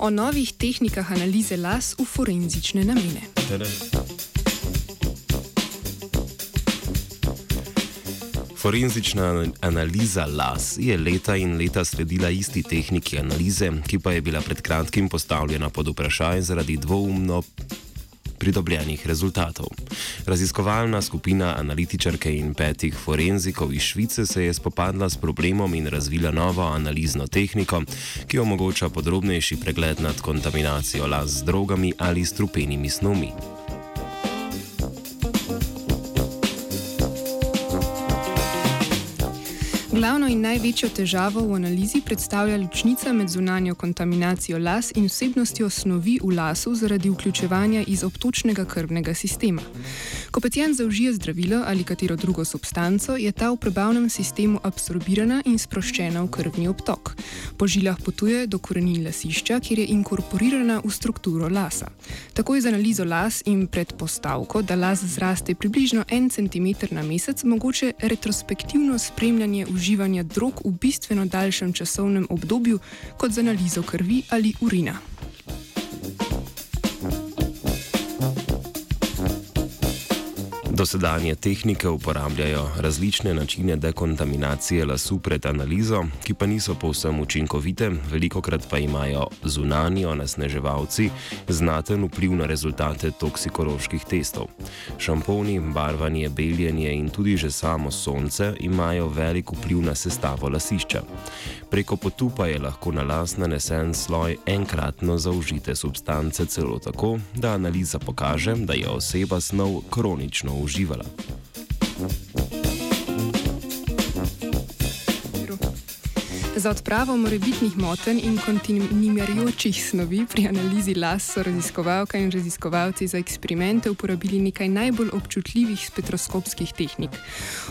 o novih tehnikah analize las v forenzične namene. Forenzična analiza las je leta in leta sledila isti tehniki analize, ki pa je bila pred kratkim postavljena pod vprašaj zaradi dvoumno pridobljenih rezultatov. Raziskovalna skupina analitičarke in petih forenzikov iz Švice se je spopadla s problemom in razvila novo analizno tehniko, ki omogoča podrobnejši pregled nad kontaminacijo las z drogami ali strupenimi snovmi. Glavno in največjo težavo v analizi predstavlja ločnica med zunanjo kontaminacijo las in vsebnostjo snovi v lasu zaradi vključevanja iz obtočnega krvnega sistema. Ko pacijent zaužije zdravilo ali katero drugo substanco, je ta v prebavnem sistemu absorbirana in sproščena v krvni obtok. Po žilah potuje do korenin lasišča, kjer je inkorporirana v strukturo lasa. Tako je z analizo las in predpostavko, da las zraste približno en centimeter na mesec, mogoče retrospektivno spremljanje uživanja drog v bistveno daljšem časovnem obdobju kot z analizo krvi ali urina. Dosedanje tehnike uporabljajo različne načine dekontaminacije lasu pred analizo, ki pa niso povsem učinkovite, veliko krat pa imajo zunani onesneževalci znaten vpliv na rezultate toksikoloških testov. Šamponi, barvanje, beljenje in tudi že samo sonce imajo velik vpliv na sestavo lasišča. Preko potupa je lahko na las nanesen sloj enkratno zaužite substance celo tako, da analiza pokaže, da je oseba snov kronično uživala uživala. Za odpravo morebitnih motenj in kontinuirajočih snovi pri analizi las so raziskovalka in raziskovalci za eksperimente uporabili nekaj najbolj občutljivih spektroskopskih tehnik.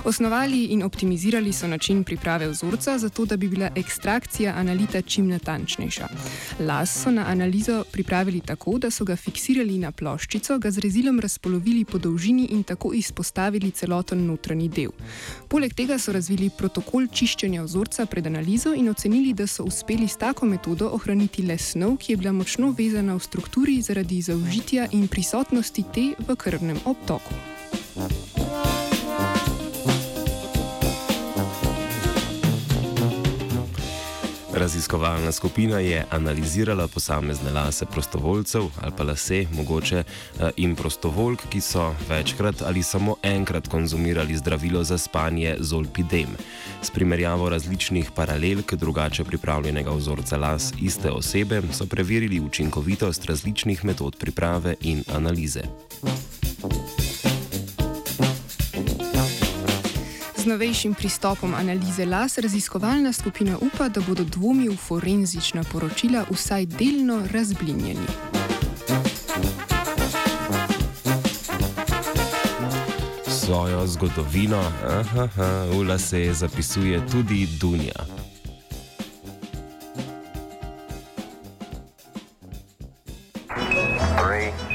Osnovali in optimizirali so način priprave vzorca, zato da bi bila ekstrakcija analita čim natančnejša. Las so na analizo pripravili tako, da so ga fiksirali na ploščico, ga z rezilom razpolovili po dolžini in tako izpostavili celoten notranji del. Poleg tega so razvili protokol čiščenja vzorca pred analizo in ocenili, da so uspeli s tako metodo ohraniti le snov, ki je bila močno vezana v strukturi zaradi zaužitja in prisotnosti te v krvnem obtoku. Raziskovalna skupina je analizirala posamezne lase prostovoljcev ali pa lase, mogoče eh, in prostovoljk, ki so večkrat ali samo enkrat konzumirali zdravilo za spanje zolpidem. S primerjavo različnih paralelk drugače pripravljenega vzorca las iste osebe so preverili učinkovitost različnih metod priprave in analize. Novejšim pristopom analize las raziskovalna skupina upa, da bodo dvomi v forenzična poročila vsaj delno razblinjeni. Svojo zgodovino aha, aha, v lase zapisuje tudi Dunja. Three.